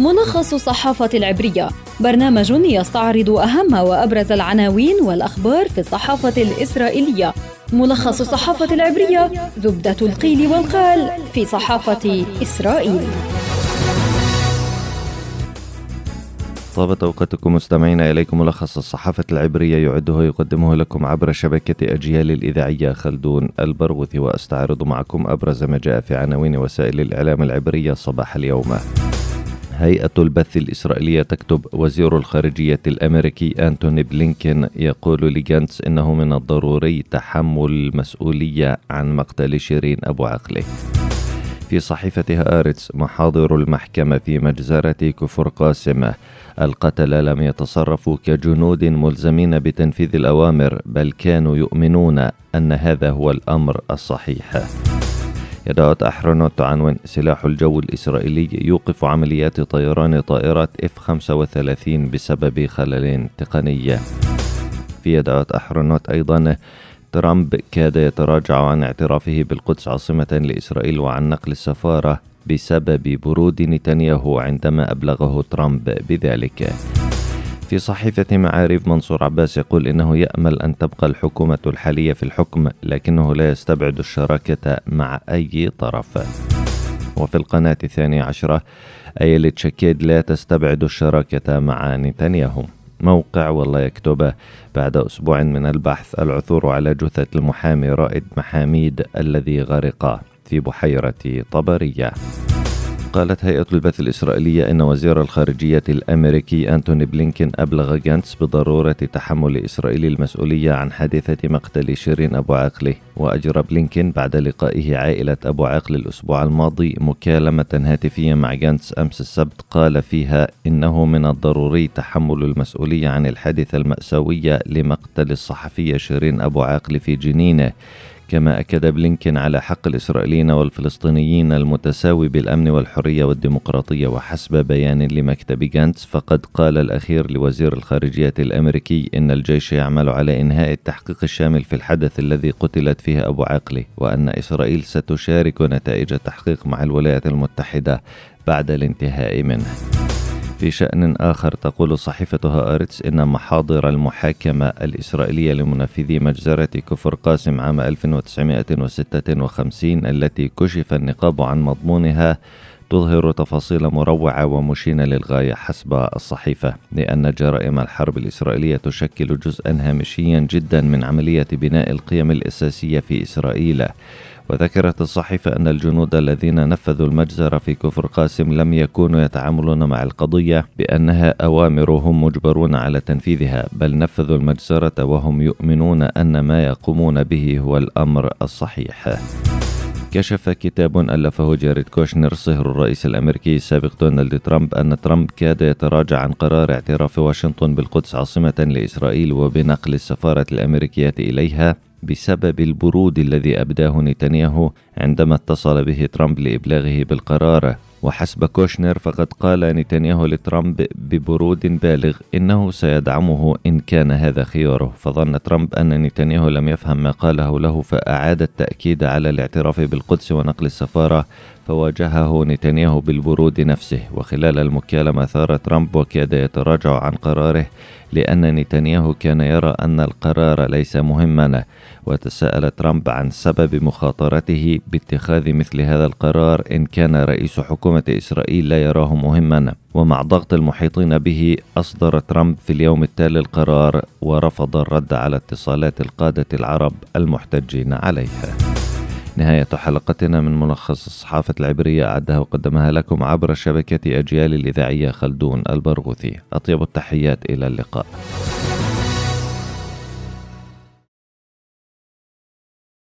ملخص الصحافة العبرية. برنامج يستعرض أهم وأبرز العناوين والأخبار في الصحافة الإسرائيلية. ملخص الصحافة العبرية زبدة القيل والقال في صحافة إسرائيل. طابت أوقاتكم مستمعين إليكم ملخص الصحافة العبرية يعده ويقدمه لكم عبر شبكة أجيال الإذاعية خلدون البرغوثي وأستعرض معكم أبرز ما جاء في عناوين وسائل الإعلام العبرية صباح اليوم. هيئة البث الإسرائيلية تكتب وزير الخارجية الأمريكي أنتوني بلينكين يقول لجانتس إنه من الضروري تحمل المسؤولية عن مقتل شيرين أبو عقله. في صحيفة هآرتس محاضر المحكمة في مجزرة كفر قاسم القتلة لم يتصرفوا كجنود ملزمين بتنفيذ الأوامر بل كانوا يؤمنون أن هذا هو الأمر الصحيح. يدعوت أحرنوت تعنون. سلاح الجو الإسرائيلي يوقف عمليات طيران طائرات F-35 بسبب خلل تقني. في يدعوت أحرنوت أيضا. ترامب كاد يتراجع عن اعترافه بالقدس عاصمة لإسرائيل وعن نقل السفارة بسبب برود نتنياهو عندما أبلغه ترامب بذلك. في صحيفة معارف منصور عباس يقول إنه يأمل أن تبقى الحكومة الحالية في الحكم لكنه لا يستبعد الشراكة مع أي طرف. وفي القناة الثانية عشرة أييلت شاكيد لا تستبعد الشراكة مع نتنياهو. موقع والا يكتب بعد أسبوع من البحث العثور على جثة المحامي رائد محاميد الذي غرق في بحيرة طبرية. قالت هيئة البث الإسرائيلية إن وزير الخارجية الأمريكي أنتوني بلينكين أبلغ جانتس بضرورة تحمل إسرائيل المسؤولية عن حادثة مقتل شيرين أبو عقله وأجرى بلينكين بعد لقائه عائلة أبو عقله الأسبوع الماضي مكالمة هاتفية مع جانتس أمس السبت قال فيها إنه من الضروري تحمل المسؤولية عن الحادثة المأساوية لمقتل الصحفية شيرين أبو عقله في جنين. كما أكد بلينكين على حق الإسرائيليين والفلسطينيين المتساوي بالأمن والحرية والديمقراطية وحسب بيان لمكتب جانتس فقد قال الأخير لوزير الخارجية الأمريكي إن الجيش يعمل على إنهاء التحقيق الشامل في الحدث الذي قتلت فيه أبو عقله وأن إسرائيل ستشارك نتائج التحقيق مع الولايات المتحدة بعد الانتهاء منه. في شأن آخر تقول صحيفة هآرتس إن محاضر المحاكمة الإسرائيلية لمنفذي مجزرة كفر قاسم عام 1956 التي كشف النقاب عن مضمونها تظهر تفاصيل مروعة ومشينة للغاية حسب الصحيفة لأن جرائم الحرب الإسرائيلية تشكل جزءا هامشيا جدا من عملية بناء القيم الأساسية في إسرائيل. وذكرت الصحيفة أن الجنود الذين نفذوا المجزرة في كفر قاسم لم يكونوا يتعاملون مع القضية بأنها أوامر هم مجبرون على تنفيذها بل نفذوا المجزرة وهم يؤمنون أن ما يقومون به هو الأمر الصحيح. كشف كتاب ألفه جاريد كوشنر صهر الرئيس الأمريكي السابق دونالد ترامب أن ترامب كاد يتراجع عن قرار اعتراف واشنطن بالقدس عاصمة لإسرائيل وبنقل السفارة الأمريكية إليها بسبب البرود الذي أبداه نتنياهو عندما اتصل به ترامب لإبلاغه بالقرار. وحسب كوشنر فقد قال نتنياهو لترامب ببرود بالغ إنه سيدعمه إن كان هذا خياره فظن ترامب أن نتنياهو لم يفهم ما قاله له فأعاد التأكيد على الاعتراف بالقدس ونقل السفارة فواجهه نتنياهو بالبرود نفسه. وخلال المكالمة ثار ترامب وكاد يتراجع عن قراره لأن نتنياهو كان يرى أن القرار ليس مهما. وتساءل ترامب عن سبب مخاطرته باتخاذ مثل هذا القرار إن كان رئيس حكومة إسرائيل لا يراه مهما. ومع ضغط المحيطين به أصدر ترامب في اليوم التالي القرار ورفض الرد على اتصالات القادة العرب المحتجين عليها. نهاية حلقتنا من ملخص الصحافة العبرية أعدها وقدمها لكم عبر شبكة أجيال الإذاعية خلدون البرغوثي. أطيب التحيات إلى اللقاء.